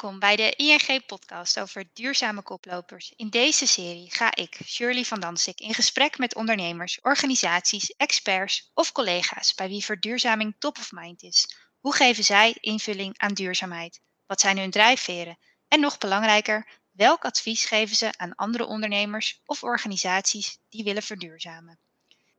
Welkom bij de ING-podcast over duurzame koplopers. In deze serie ga ik, Shirley van Dansik, in gesprek met ondernemers, organisaties, experts of collega's bij wie verduurzaming top of mind is. Hoe geven zij invulling aan duurzaamheid? Wat zijn hun drijfveren? En nog belangrijker, welk advies geven ze aan andere ondernemers of organisaties die willen verduurzamen?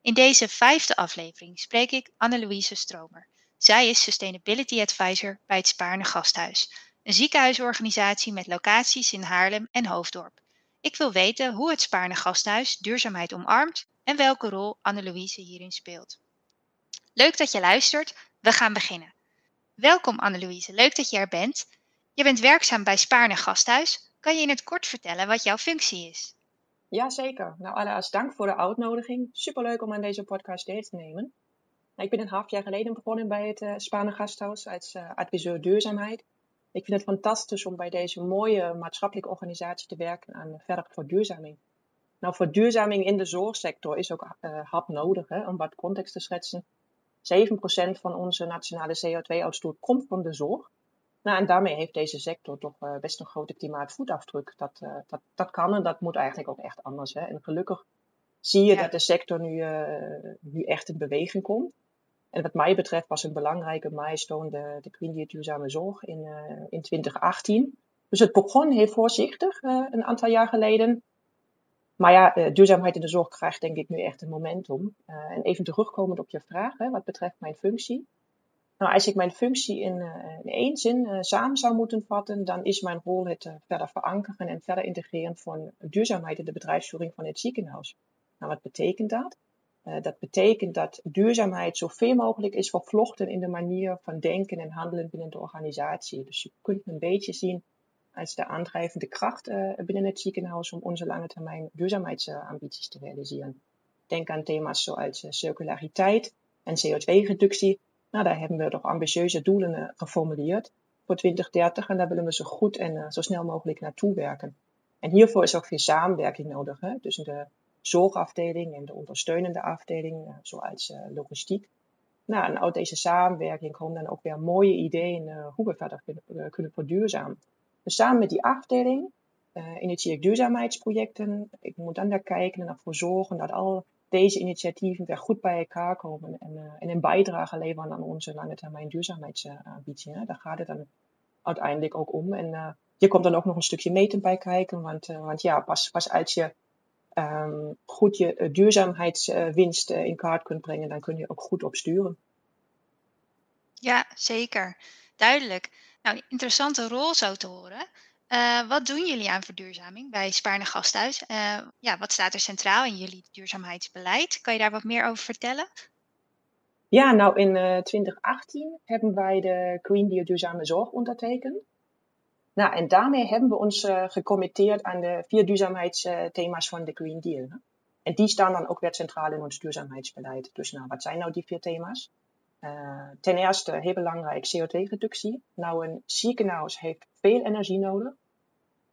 In deze vijfde aflevering spreek ik Anne-Louise Stromer. Zij is Sustainability Advisor bij het Spaarne Gasthuis een ziekenhuisorganisatie met locaties in Haarlem en Hoofddorp. Ik wil weten hoe het Spaarne Gasthuis duurzaamheid omarmt en welke rol Annelouise hierin speelt. Leuk dat je luistert. We gaan beginnen. Welkom Annelouise, leuk dat je er bent. Je bent werkzaam bij Spaarne Gasthuis. Kan je in het kort vertellen wat jouw functie is? Jazeker. Nou, allereerst dank voor de uitnodiging. Superleuk om aan deze podcast deel te nemen. Nou, ik ben een half jaar geleden begonnen bij het uh, Gasthuis als uh, adviseur duurzaamheid. Ik vind het fantastisch om bij deze mooie maatschappelijke organisatie te werken aan verder verduurzaming. Nou, verduurzaming in de zorgsector is ook uh, hard nodig, hè, om wat context te schetsen. 7% van onze nationale CO2-uitstoot komt van de zorg. Nou, en daarmee heeft deze sector toch uh, best een grote klimaatvoetafdruk. Dat, uh, dat, dat kan en dat moet eigenlijk ook echt anders. Hè. En gelukkig zie je ja. dat de sector nu, nu echt in beweging komt. En wat mij betreft was een belangrijke milestone de, de Queen Duurzame Zorg in, uh, in 2018. Dus het begon heel voorzichtig uh, een aantal jaar geleden. Maar ja, uh, duurzaamheid in de zorg krijgt denk ik nu echt een momentum. en even terugkomend op je vraag, hè, wat betreft mijn functie. Nou, als ik mijn functie in, in één zin samen zou moeten vatten, dan is mijn rol het verder verankeren en verder integreren van duurzaamheid in de bedrijfsvoering van het ziekenhuis. Nou, wat betekent dat? Uh, dat betekent dat duurzaamheid zoveel mogelijk is vervlochten in de manier van denken en handelen binnen de organisatie. Dus je kunt een beetje zien als de aandrijvende kracht uh, binnen het ziekenhuis om onze lange termijn duurzaamheidsambities te realiseren. Denk aan thema's zoals uh, circulariteit en CO2-reductie. Nou, daar hebben we toch ambitieuze doelen geformuleerd voor 2030 en daar willen we zo goed en zo snel mogelijk naartoe werken. En hiervoor is ook veel samenwerking nodig hè, tussen de zorgafdeling en de ondersteunende afdeling, eh, zoals eh, logistiek. Nou, en uit deze samenwerking komen dan ook weer mooie ideeën uh, hoe we verder kunnen, kunnen verduurzamen. Dus samen met die afdeling uh, initieer ik duurzaamheidsprojecten. Ik moet dan daar kijken en ervoor zorgen dat al deze initiatieven weer goed bij elkaar komen en, en een bijdrage leveren aan onze lange termijn duurzaamheidsambitie. Daar gaat het dan uiteindelijk ook om. En je komt dan ook nog een stukje meten bij kijken, want, want ja, pas, pas als je um, goed je uh, duurzaamheidswinst uh, in kaart kunt brengen, dan kun je ook goed op sturen. Ja, zeker. Duidelijk. Nou, interessante rol zo te horen. Uh, wat doen jullie aan verduurzaming bij Spaarne Gasthuis? ja, wat staat er centraal in jullie duurzaamheidsbeleid? Kan je daar wat meer over vertellen? Ja, nou in 2018 hebben wij de Green Deal Duurzame Zorg ondertekend. Nou, en daarmee hebben we ons uh, gecommitteerd aan de vier duurzaamheidsthema's van de Green Deal. En die staan dan ook weer centraal in ons duurzaamheidsbeleid. Dus nou, wat zijn nou die vier thema's? Uh, ten eerste, heel belangrijk, CO2-reductie. Nou, een ziekenhuis heeft veel energie nodig.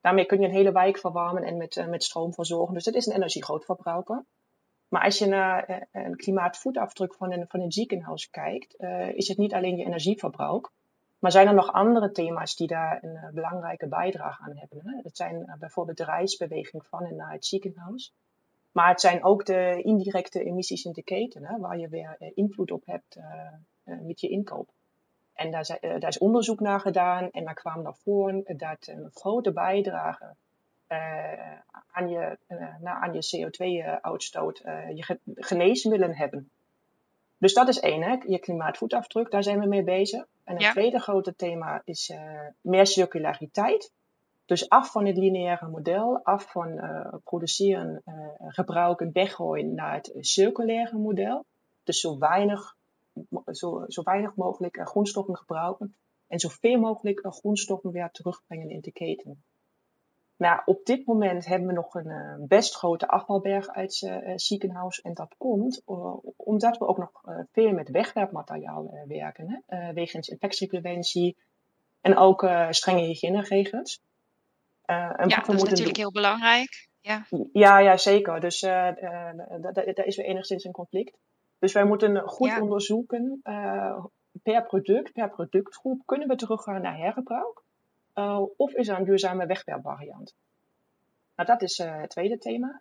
Daarmee kun je een hele wijk verwarmen en met, uh, met stroom verzorgen. Dus dat is een energiegrootverbruiker. Maar als je naar een klimaatvoetafdruk van een, van een ziekenhuis kijkt, is het niet alleen je energieverbruik, maar zijn er nog andere thema's die daar een uh, belangrijke bijdrage aan hebben? Hè? Dat zijn uh, bijvoorbeeld de reisbeweging van en naar het ziekenhuis. Maar het zijn ook de indirecte emissies in de keten, hè, waar je weer uh, invloed op hebt met je inkoop. En daar, daar, is onderzoek naar gedaan en daar kwam naar voren dat een grote bijdrage aan je, nou, aan je CO2-uitstoot je geneesmiddelen hebben. Dus dat is één, hè? je klimaatvoetafdruk, daar zijn we mee bezig. En het tweede grote thema is uh, meer circulariteit. Dus af van het lineaire model, af van uh, produceren, uh, gebruiken, weggooien naar het circulaire model. Dus zo weinig, zo, zo weinig mogelijk grondstoffen gebruiken en zoveel mogelijk grondstoffen weer terugbrengen in de keten. Nou, op dit moment hebben we nog een uh, best grote afvalberg uit het uh, ziekenhuis. En dat komt uh, omdat we ook nog veel met wegwerpmateriaal werken. Hè? wegens infectiepreventie en ook strenge hygiëneregels. ja, dat is natuurlijk heel belangrijk. Ja, ja, ja zeker. Dus daar is weer enigszins een conflict. Dus wij moeten goed ja. onderzoeken per product, per productgroep, kunnen we teruggaan naar hergebruik? Of is er een duurzame wegwerpvariant? Nou, dat is het tweede thema.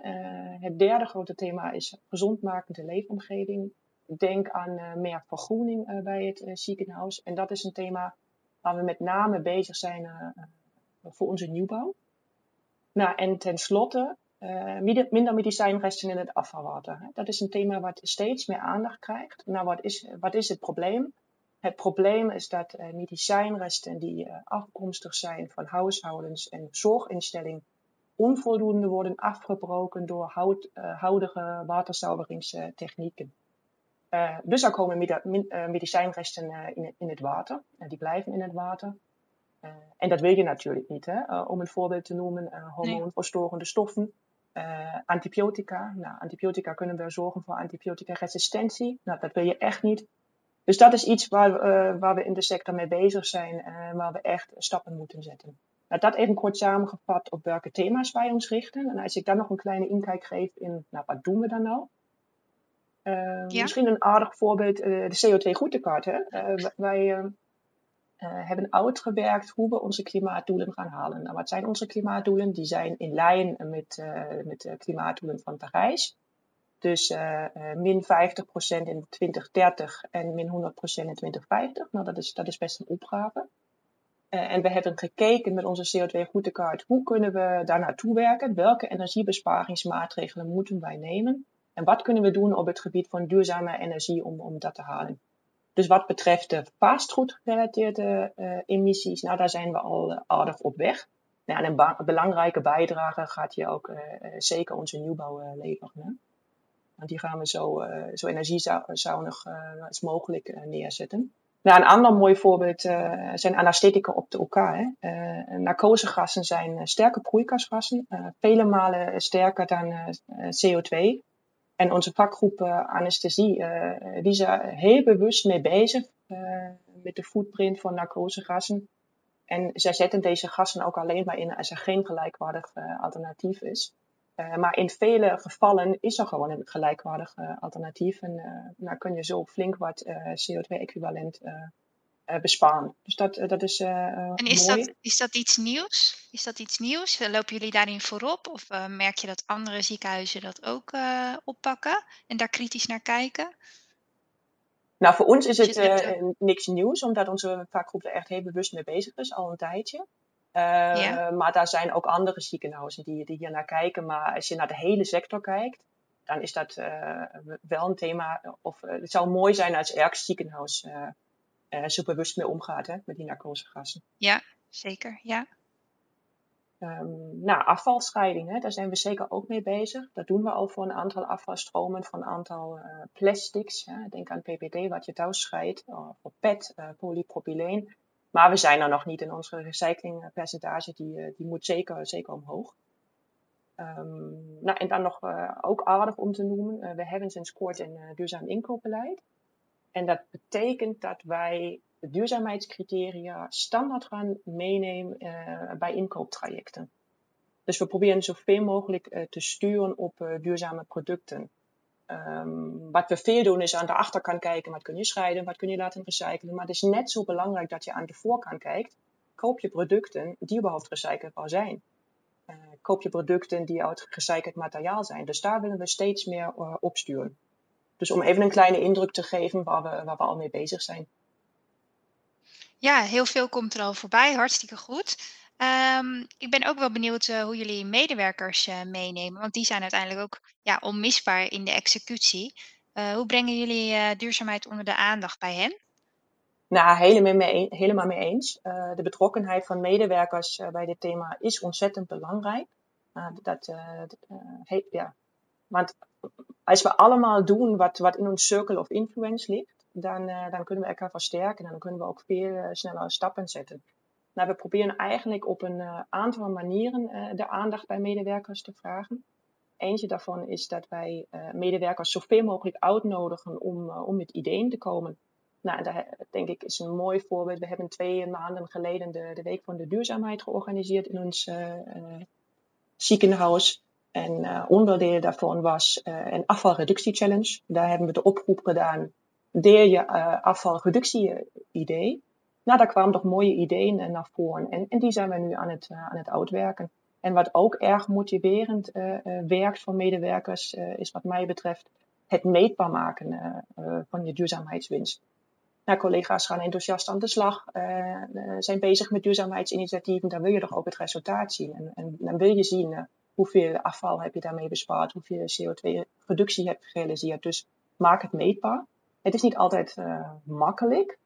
het derde grote thema is gezondmakende leefomgeving. Denk aan meer vergroening bij het ziekenhuis. En dat is een thema waar we met name bezig zijn voor onze nieuwbouw. Nou, en tenslotte minder medicijnresten in het afvalwater. Dat is een thema wat steeds meer aandacht krijgt. Nou, wat is, wat is het probleem? Het probleem is dat uh, medicijnresten die uh, afkomstig zijn van huishoudens en zorginstellingen onvoldoende worden afgebroken door houd, huidige waterzuiveringstechnieken. dus er komen medicijnresten in, in, het water. en die blijven in het water. En dat wil je natuurlijk niet. Hè? Om een voorbeeld te noemen, hormoonverstorende stoffen, antibiotica. Nou, antibiotica kunnen wel zorgen voor antibiotica-resistentie. Nou, dat wil je echt niet. Dus dat is iets waar, waar we in de sector mee bezig zijn en waar we echt stappen moeten zetten. Nou, dat even kort samengevat op welke thema's wij ons richten. En als ik dan nog een kleine inkijk geef in, nou, wat doen we dan nou? Ja. Misschien een aardig voorbeeld, de CO2-goedtekaart. wij uh, hebben uitgewerkt hoe we onze klimaatdoelen gaan halen. Nou, wat zijn onze klimaatdoelen? Die zijn in lijn met, uh, met de klimaatdoelen van Parijs. Dus min 50% in 2030 en min 100% in 2050. Nou, dat is, dat is best een opgave. en we hebben gekeken met onze CO2-routekaart hoe kunnen we daar naartoe werken? Welke energiebesparingsmaatregelen moeten wij nemen? En wat kunnen we doen op het gebied van duurzame energie om, om dat te halen? Dus wat betreft de fastfood-gerelateerde uh, emissies, nou daar zijn we al aardig op weg. Nou, en een belangrijke bijdrage gaat hier ook zeker onze nieuwbouw leveren. Want die gaan we zo, zo energiezuinig als mogelijk neerzetten. Nou, een ander mooi voorbeeld zijn anesthetica op de OK. narcosegassen zijn sterke broeikasgassen, vele malen sterker dan CO2. En onze vakgroep uh, anesthesie, uh, die is er heel bewust mee bezig uh, met de footprint van narcosegassen. En zij zetten deze gassen ook alleen maar in als er geen gelijkwaardig alternatief is. Maar in vele gevallen is er gewoon een gelijkwaardig alternatief. En dan kun je zo flink wat CO2-equivalent uh, besparen. Dus dat, uh, dat is uh, En is mooi. dat, is dat iets nieuws? Is dat iets nieuws? Lopen jullie daarin voorop? Of merk je dat andere ziekenhuizen dat ook oppakken en daar kritisch naar kijken? Nou, voor ons is het niks nieuws, omdat onze vakgroep er echt heel bewust mee bezig is, al een tijdje. Ja. Maar daar zijn ook andere ziekenhuizen die, die hier naar kijken. Maar als je naar de hele sector kijkt, dan is dat wel een thema. Of het zou mooi zijn als elk ziekenhuis zo bewust mee omgaat hè, met die narcosegassen. Ja, zeker. Ja. Um, nou, afvalscheiding, hè, daar zijn we zeker ook mee bezig. Dat doen we al voor een aantal afvalstromen, voor een aantal uh, plastics. Hè. Denk aan PPD, wat je thuis scheidt, voor PET, uh, polypropyleen. Maar we zijn er nog niet in onze recyclingpercentage, die, die moet zeker, zeker omhoog. Um, nou, en dan nog ook aardig om te noemen, we hebben sinds kort een duurzaam inkoopbeleid. En dat betekent dat wij de duurzaamheidscriteria standaard gaan meenemen bij inkooptrajecten. Dus we proberen zoveel mogelijk te sturen op duurzame producten. Um, wat we veel doen is aan de achterkant kijken, wat kun je scheiden, wat kun je laten recyclen. Maar het is net zo belangrijk dat je aan de voorkant kijkt. Koop je producten die überhaupt recyclebaar zijn. koop je producten die uit gerecycled materiaal zijn. Dus daar willen we steeds meer op sturen. Dus om even een kleine indruk te geven waar we, waar we al mee bezig zijn. Ja, heel veel komt er al voorbij. Hartstikke goed. Um, ik ben ook wel benieuwd uh, hoe jullie medewerkers uh, meenemen, want die zijn uiteindelijk ook ja, onmisbaar in de executie. Uh, hoe brengen jullie duurzaamheid onder de aandacht bij hen? Nou, helemaal mee, helemaal mee eens. de betrokkenheid van medewerkers bij dit thema is ontzettend belangrijk. dat, ja. Want als we allemaal doen wat, wat in ons circle of influence ligt, dan, dan kunnen we elkaar versterken en dan kunnen we ook veel sneller stappen zetten. Nou, we proberen eigenlijk op een uh, aantal manieren de aandacht bij medewerkers te vragen. Eentje daarvan is dat wij medewerkers zoveel mogelijk uitnodigen om, om met ideeën te komen. Nou, dat denk ik is een mooi voorbeeld. We hebben twee maanden geleden de, de Week van de Duurzaamheid georganiseerd in ons ziekenhuis. En uh, onderdeel daarvan was uh, een afvalreductie-challenge. Daar hebben we de oproep gedaan, deel je uh, afvalreductie-idee. Nou, daar kwamen toch mooie ideeën naar voren. En, en die zijn we nu aan het, aan het uitwerken. En wat ook erg motiverend werkt voor medewerkers, is wat mij betreft het meetbaar maken van je duurzaamheidswinst. Nou, collega's gaan enthousiast aan de slag, zijn bezig met duurzaamheidsinitiatieven. Dan wil je toch ook het resultaat zien. En, en dan wil je zien hoeveel afval heb je daarmee bespaard, hoeveel CO2-reductie heb je gerealiseerd. Dus maak het meetbaar. Het is niet altijd makkelijk.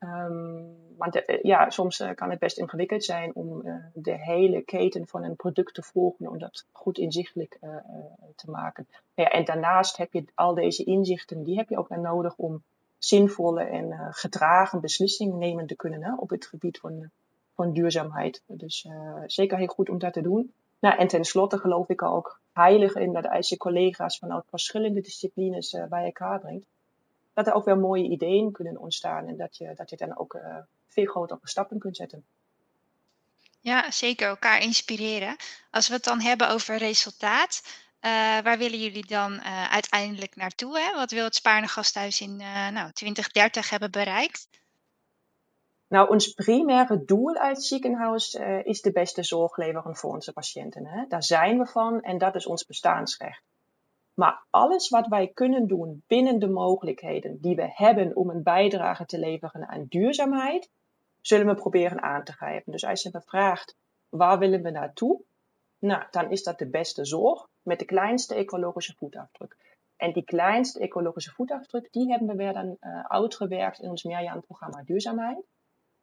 Um, want ja, soms kan het best ingewikkeld zijn om de hele keten van een product te volgen, om dat goed inzichtelijk te maken. Ja, en daarnaast heb je al deze inzichten, die heb je ook nodig om zinvolle en gedragen beslissingen nemen te kunnen hè, op het gebied van, van duurzaamheid. Dus zeker heel goed om dat te doen. Nou, en tenslotte geloof ik ook heilig in dat als je collega's vanuit verschillende disciplines bij elkaar brengt, dat er ook weer mooie ideeën kunnen ontstaan en dat je, dat je dan ook veel grotere stappen kunt zetten. Ja, zeker elkaar inspireren. Als we het dan hebben over resultaat, uh, waar willen jullie dan uh, uiteindelijk naartoe? Hè? Wat wil het Spaarne Gasthuis in nou, 2030 hebben bereikt? Nou, ons primaire doel uit het ziekenhuis is de beste zorg leveren voor onze patiënten. Hè? Daar zijn we van en dat is ons bestaansrecht. Maar alles wat wij kunnen doen binnen de mogelijkheden die we hebben om een bijdrage te leveren aan duurzaamheid, zullen we proberen aan te grijpen. Dus als je me vraagt, waar willen we naartoe? Nou, dan is dat de beste zorg met de kleinste ecologische voetafdruk. En die kleinste ecologische voetafdruk, die hebben we weer dan uh, uitgewerkt in ons meerjarenprogramma Duurzaamheid.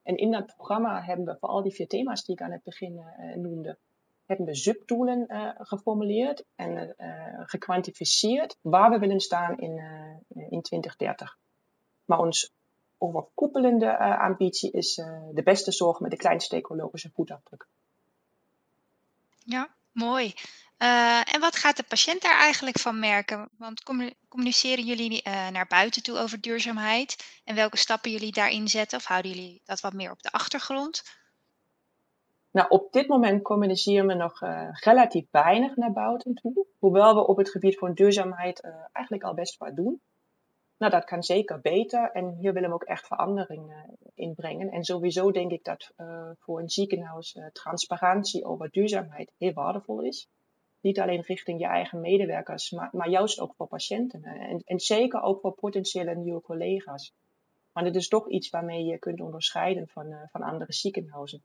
En in dat programma hebben we voor al die vier thema's die ik aan het begin uh, noemde, hebben we subdoelen uh, geformuleerd en gekwantificeerd waar we willen staan in, in 2030. Maar ons overkoepelende ambitie is de beste zorg met de kleinste ecologische voetafdruk. Ja, mooi. Uh, en wat gaat de patiënt daar eigenlijk van merken? Want communiceren jullie uh, naar buiten toe over duurzaamheid? En welke stappen jullie daarin zetten? Of houden jullie dat wat meer op de achtergrond? Nou, op dit moment communiceren we nog uh, relatief weinig naar buiten toe. Hoewel we op het gebied van duurzaamheid eigenlijk al best wat doen. Nou, dat kan zeker beter en hier willen we ook echt verandering uh, in brengen. En sowieso denk ik dat voor een ziekenhuis transparantie over duurzaamheid heel waardevol is. Niet alleen richting je eigen medewerkers, maar, maar juist ook voor patiënten. En, en zeker ook voor potentiële nieuwe collega's. Want het is toch iets waarmee je kunt onderscheiden van, van andere ziekenhuizen.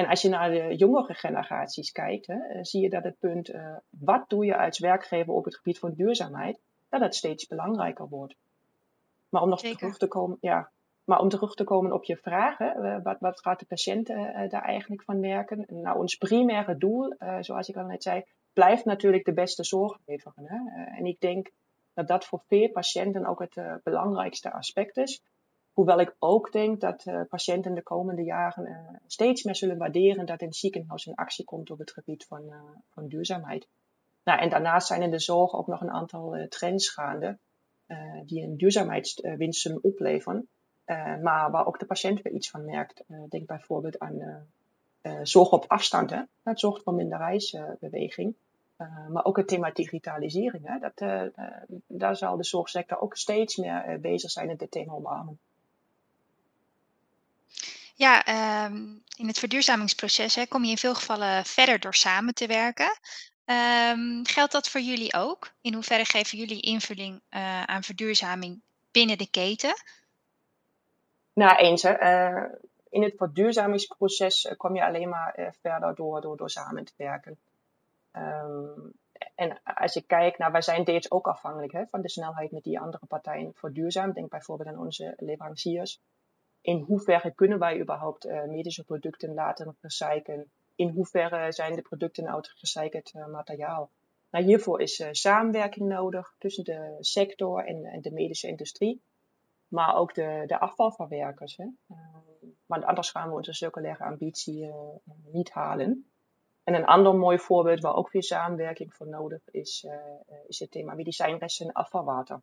En als je naar de jongere generaties kijkt, hè, zie je dat het punt, wat doe je als werkgever op het gebied van duurzaamheid, dat het steeds belangrijker wordt. Maar om nog terug te komen, ja, maar om terug te komen op je vragen, uh, wat, wat gaat de patiënt uh, daar eigenlijk van merken? Nou, ons primaire doel, uh, zoals ik al net zei, blijft natuurlijk de beste zorg leveren. Hè? en ik denk dat dat voor veel patiënten ook het belangrijkste aspect is. Hoewel ik ook denk dat patiënten de komende jaren steeds meer zullen waarderen dat een ziekenhuis in actie komt op het gebied van, van duurzaamheid. Nou, en daarnaast zijn in de zorg ook nog een aantal trends gaande. Eh, die een duurzaamheidswinst opleveren. Eh, maar waar ook de patiënt weer iets van merkt. Eh, denk bijvoorbeeld aan zorg op afstand. Hè? Dat zorgt voor minder reisbeweging. maar ook het thema digitalisering. Hè? Dat, daar zal de zorgsector ook steeds meer bezig zijn in dit thema omarmen. Ja, ehm, in het verduurzamingsproces hè, kom je in veel gevallen verder door samen te werken. Um, geldt dat voor jullie ook? In hoeverre geven jullie invulling uh, aan verduurzaming binnen de keten? Nou, eens. Uh, in het verduurzamingsproces eh, kom je alleen maar verder door, door, door samen te werken. Um, en als je kijkt, nou, wij zijn steeds ook afhankelijk hè, van de snelheid met die andere partijen verduurzamen. Denk bijvoorbeeld aan onze leveranciers. In hoeverre kunnen wij überhaupt medische producten laten recyclen? in hoeverre zijn de producten uit gerecycled uh, materiaal. Nou, hiervoor is uh, samenwerking nodig tussen de sector en, de medische industrie, maar ook de, de afvalverwerkers. Hè. Want anders gaan we onze circulaire ambitie niet halen. En een ander mooi voorbeeld waar ook veel samenwerking voor nodig is, is het thema medicijnresten en afvalwater.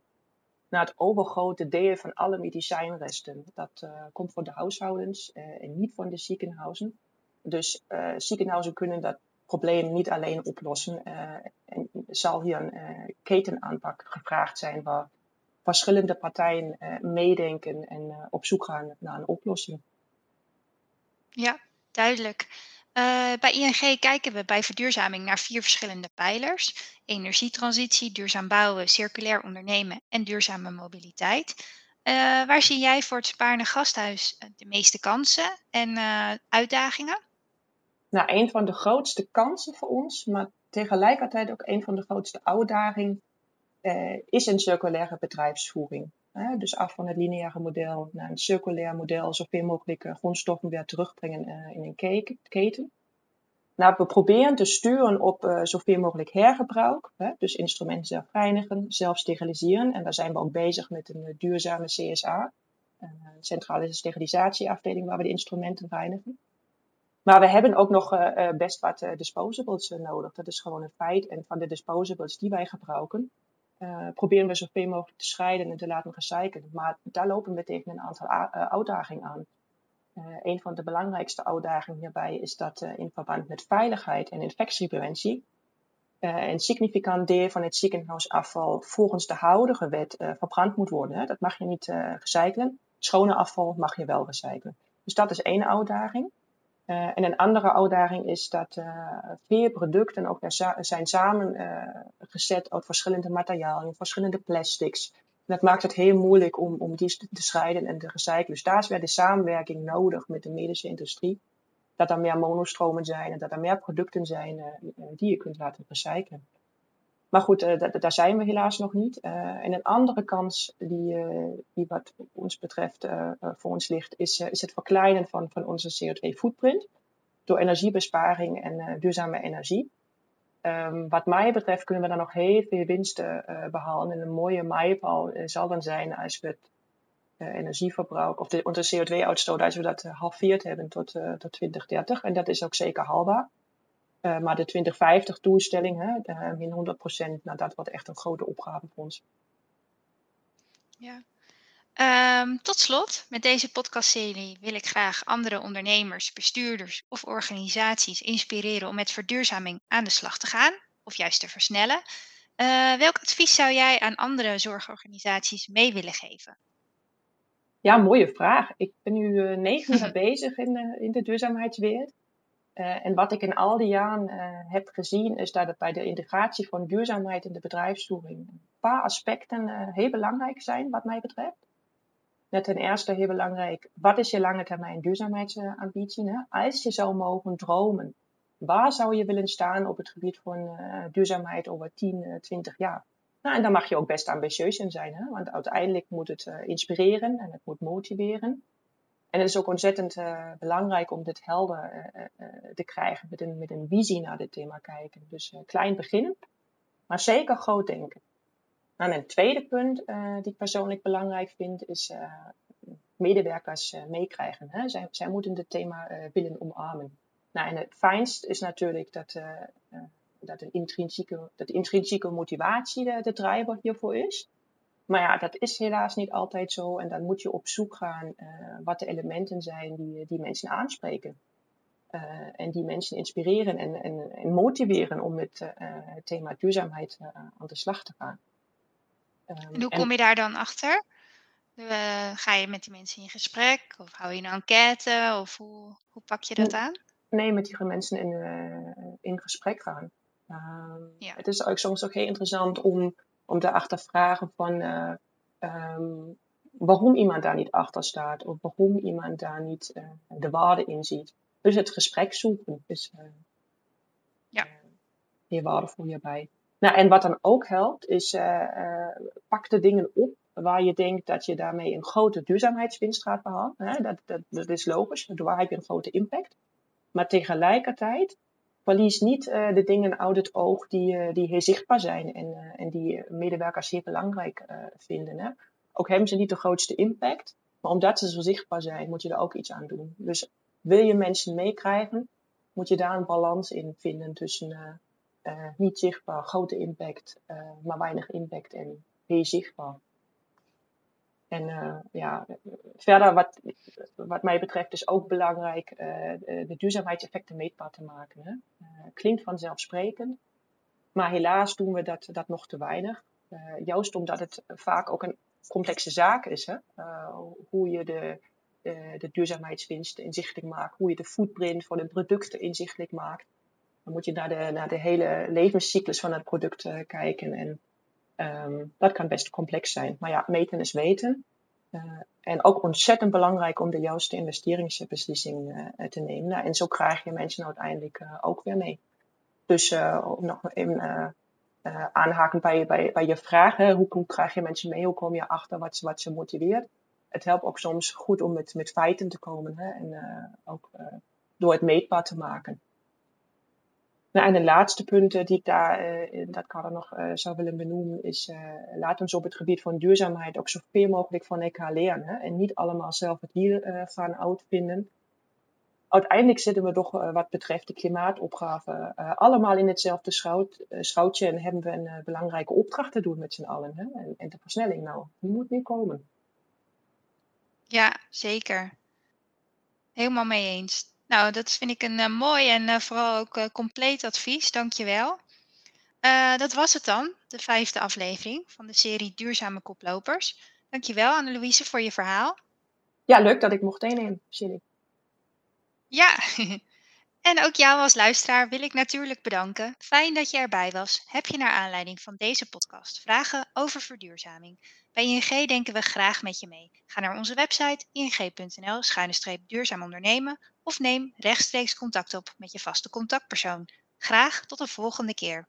Nou, het overgrote deel van alle medicijnresten, dat komt van de huishoudens en niet van de ziekenhuizen. Dus uh, ziekenhuizen kunnen dat probleem niet alleen oplossen. En zal hier een ketenaanpak gevraagd zijn waar verschillende partijen meedenken en op zoek gaan naar een oplossing. Ja, duidelijk. Uh, bij ING kijken we bij verduurzaming naar vier verschillende pijlers: energietransitie, duurzaam bouwen, circulair ondernemen en duurzame mobiliteit. Uh, waar zie jij voor het Spaarne Gasthuis de meeste kansen en uitdagingen? Nou, een van de grootste kansen voor ons, maar tegelijkertijd ook een van de grootste uitdagingen, is een circulaire bedrijfsvoering. Dus af van het lineaire model naar een circulair model, zoveel mogelijk eh, grondstoffen weer terugbrengen eh, in een keten. Nou, we proberen te sturen op uh, zoveel mogelijk hergebruik. Hè? Dus instrumenten zelf reinigen, zelf steriliseren. En daar zijn we ook bezig met een duurzame CSA. Een centrale sterilisatieafdeling waar we de instrumenten reinigen. Maar we hebben ook nog best wat disposables nodig. Dat is gewoon een feit. En van de disposables die wij gebruiken, uh, proberen we zoveel mogelijk te scheiden en te laten recyclen. Maar daar lopen we tegen een aantal uh, uitdagingen aan. Uh, een van de belangrijkste uitdagingen hierbij is dat in verband met veiligheid en infectiepreventie een significant deel van het ziekenhuisafval volgens de huidige wet verbrand moet worden. Hè. Dat mag je niet recyclen. Schone afval mag je wel recyclen. Dus dat is één uitdaging. Uh, en een andere uitdaging is dat uh, veel producten ook zijn samengezet uh, uit verschillende materialen, verschillende plastics. Dat maakt het heel moeilijk om, om die te scheiden en te recyclen. Dus daar is weer de samenwerking nodig met de medische industrie. Dat er meer monostromen zijn en dat er meer producten zijn die je kunt laten recyclen. Maar goed, uh, daar zijn we helaas nog niet. Uh, en een andere kans die, uh, die wat ons betreft voor ons ligt, is, is het verkleinen van, van onze CO2-footprint door energiebesparing en duurzame energie. Um, wat mij betreft kunnen we daar nog heel veel winsten behalen. En een mooie mijlpaal zal dan zijn als we het energieverbruik of de, onze CO2-uitstoot, als we dat halveerd hebben tot, tot 2030. En dat is ook zeker haalbaar. Uh, maar de 2050 doelstelling, hè, de, min 100 procent, nou, dat wordt echt een grote opgave voor ons. Ja. Um, tot slot, met deze podcastserie wil ik graag andere ondernemers, bestuurders of organisaties inspireren om met verduurzaming aan de slag te gaan of juist te versnellen. Uh, welk advies zou jij aan andere zorgorganisaties mee willen geven? Ja, mooie vraag. Ik ben nu uh, negen jaar bezig in, uh, in de duurzaamheidswereld. Uh, en wat ik in al die jaren uh, heb gezien, is dat het bij de integratie van duurzaamheid in de bedrijfsvoering een paar aspecten uh, heel belangrijk zijn, wat mij betreft. Net ten eerste heel belangrijk, wat is je lange termijn duurzaamheidsambitie? Hè? Als je zou mogen dromen, waar zou je willen staan op het gebied van duurzaamheid over 10, 20 jaar? Nou, en daar mag je ook best ambitieus in zijn, hè? want uiteindelijk moet het inspireren en het moet motiveren. En het is ook ontzettend uh, belangrijk om dit helder uh, uh, te krijgen, met een, met een visie naar dit thema kijken. Dus klein beginnen, maar zeker groot denken. Nou, en een tweede punt die ik persoonlijk belangrijk vind, is medewerkers meekrijgen. Hè? Zij, zij moeten dit thema willen omarmen. Nou, en het fijnst is natuurlijk dat, dat, een intrinsieke, dat intrinsieke motivatie de, de driver hiervoor is. Maar ja, dat is helaas niet altijd zo. En dan moet je op zoek gaan uh, wat de elementen zijn die, die mensen aanspreken. Uh, en die mensen inspireren en, en, en motiveren om met uh, het thema duurzaamheid aan de slag te gaan. Um, en hoe kom je daar dan achter? ga je met die mensen in gesprek? Of hou je een enquête? Of hoe, hoe pak je dat aan? Nee, met die mensen in, in gesprek gaan. Ehm, ja. Het is ook soms ook heel interessant om om te achtervragen van uh, um, waarom iemand daar niet achter staat of waarom iemand daar niet uh, de waarde in ziet. Dus het gesprek zoeken is uh, ja. heel waardevol hierbij. Nou, en wat dan ook helpt, is pak de dingen op waar je denkt dat je daarmee een grote duurzaamheidswinst gaat behalen. Dat, dat, dat is logisch, daar heb je een grote impact. Maar tegelijkertijd verlies niet uh, de dingen uit het oog die, uh, die heel zichtbaar zijn en, uh, en die medewerkers heel belangrijk vinden. Hè. Ook hebben ze niet de grootste impact, maar omdat ze zo zichtbaar zijn, moet je er ook iets aan doen. Dus wil je mensen meekrijgen, moet je daar een balans in vinden tussen niet zichtbaar, grote impact, maar weinig impact en heel zichtbaar. En uh, ja, verder wat, wat mij betreft is ook belangrijk uh, de duurzaamheidseffecten meetbaar te maken. Hè? Uh, klinkt vanzelfsprekend, maar helaas doen we dat, dat nog te weinig. juist omdat het vaak ook een complexe zaak is. Hè? hoe je de, de, duurzaamheidswinsten inzichtelijk maakt, hoe je de footprint van de producten inzichtelijk maakt. Dan moet je naar de, naar de hele levenscyclus van het product kijken. En um, dat kan best complex zijn. Maar ja, meten is weten. Uh, en ook ontzettend belangrijk om de juiste investeringsbeslissing uh, te nemen. Nou, en zo krijg je mensen uiteindelijk ook weer mee. Dus nog even aanhaken bij, bij, bij je hoe, hoe krijg je mensen mee? Hoe kom je achter wat, wat ze motiveert? Het helpt ook soms goed om met, met feiten te komen hè, en ook door het meetbaar te maken. Nou, en de laatste punten die ik daar uh, in dat kader nog uh, zou willen benoemen is, uh, laat ons op het gebied van duurzaamheid ook zoveel mogelijk van elkaar leren. En niet allemaal zelf het hier gaan uitvinden. Uiteindelijk zitten we toch wat betreft de klimaatopgave allemaal in hetzelfde schout, schoutje en hebben we een belangrijke opdracht te doen met z'n allen. En, en de versnelling nou, die moet weer komen. Ja, zeker. Helemaal mee eens. Nou, dat vind ik een uh, mooi en uh, vooral ook uh, compleet advies. Dankjewel. dat was het dan, de vijfde aflevering van de serie Duurzame Koplopers. Dankjewel Anne-Louise voor je verhaal. Ja, leuk dat ik mocht deelnemen, Chili. Ja, en ook jou als luisteraar wil ik natuurlijk bedanken. Fijn dat je erbij was. Heb je naar aanleiding van deze podcast vragen over verduurzaming? Bij ING denken we graag met je mee. Ga naar onze website ing.nl-duurzaam ondernemen of neem rechtstreeks contact op met je vaste contactpersoon. Graag tot de volgende keer.